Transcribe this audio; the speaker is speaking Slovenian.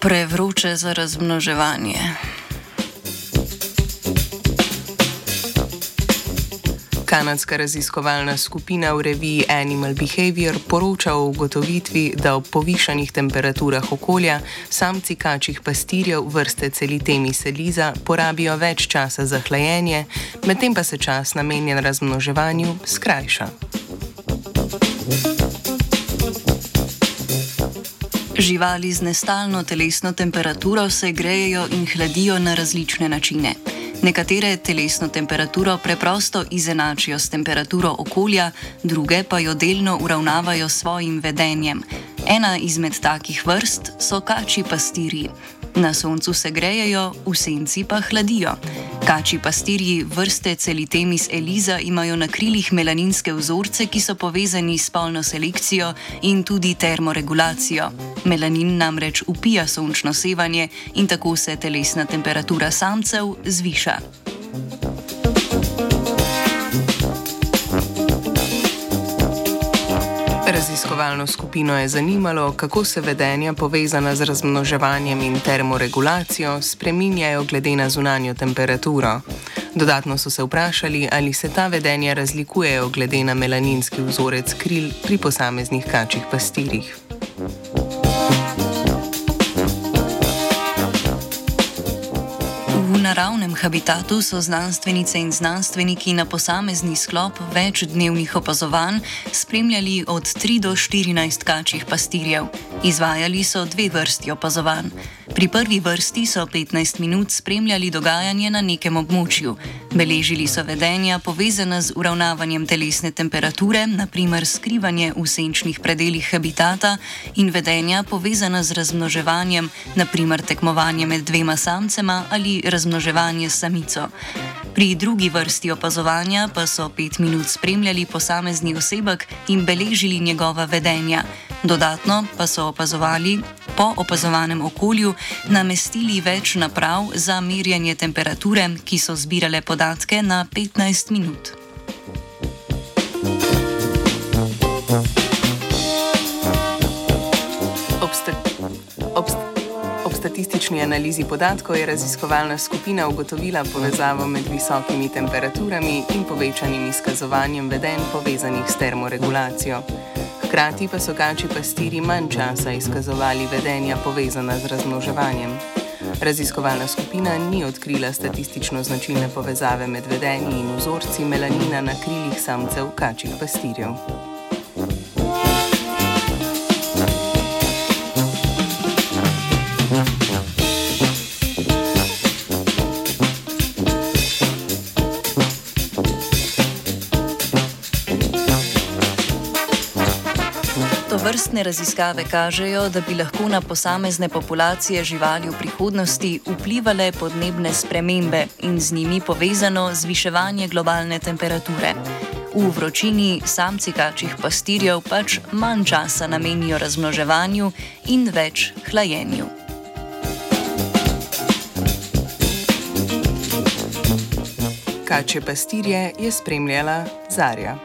Prevroče za razmnoževanje. Kanadska raziskovalna skupina v reviji Animal Behavior poroča o ugotovitvi, da ob povišanih temperaturah okolja samci kačjih pastirjev vrste celitemi seliza porabijo več časa za hlajenje, medtem pa se čas namenjen razmnoževanju skrajša. Živali z nestalno telesno temperaturo se grejejo in hladijo na različne načine. Nekatere telesno temperaturo preprosto izenačijo s temperaturo okolja, druge pa jo delno uravnavajo s svojim vedenjem. Ena izmed takih vrst so kači pastirji. Na soncu se grejejo, v senci pa hladijo. Kači pastirji vrste Celitemis eliza imajo na krilih melaninske vzorce, ki so povezani s spolno selekcijo in tudi termoregulacijo. Melanin namreč upija sončno sevanje in tako se telesna temperatura samcev zviša. Raziskovalno skupino je zanimalo, kako se vedenja povezana z razmnoževanjem in termoregulacijo spreminjajo glede na zunanjo temperaturo. Dodatno so se vprašali, ali se ta vedenja razlikujejo glede na melaninski vzorec kril pri posameznih kačjih pastirjih. Naravnem habitatu so znanstvenice in znanstveniki na posamezni sklop večdnevnih opazovanj spremljali od 3 do 14 kačjih pastirjev. Izvajali so dve vrsti opazovanj. Pri prvi vrsti so 15 minut spremljali dogajanje na nekem območju. Beležili so vedenja povezana z uravnavanjem telesne temperature, naprimer skrivanje v senčnih predeljih habitata, in vedenja povezana z razmnoževanjem, naprimer tekmovanje med dvema samcema ali razmnoževanje s samico. Pri drugi vrsti opazovanja pa so 5 minut spremljali posamezni osebek in beležili njegova vedenja. Dodatno pa so opazovali po opazovanem okolju, namestili več naprav za merjanje temperature, ki so zbirale podatke na 15 minut. Ob statistični analizi podatkov je raziskovalna skupina ugotovila povezavo med visokimi temperaturami in povečanim izkazovanjem vedenj povezanih s termoregulacijo. Hkrati pa so kači pastiri manj časa izkazovali vedenja povezana z razmnoževanjem. Raziskovalna skupina ni odkrila statistično značilne povezave med vedenji in vzorci melanina na krilih samcev kačjih pastirjev. Vrstne raziskave kažejo, da bi lahko na posamezne populacije živali v prihodnosti vplivale podnebne spremembe in z njimi povezano zviševanje globalne temperature. V vročini samci kačjih pastirjev pač manj časa namenijo razmnoževanju in več hlajenju. Kače pastirje je spremljala Zarja.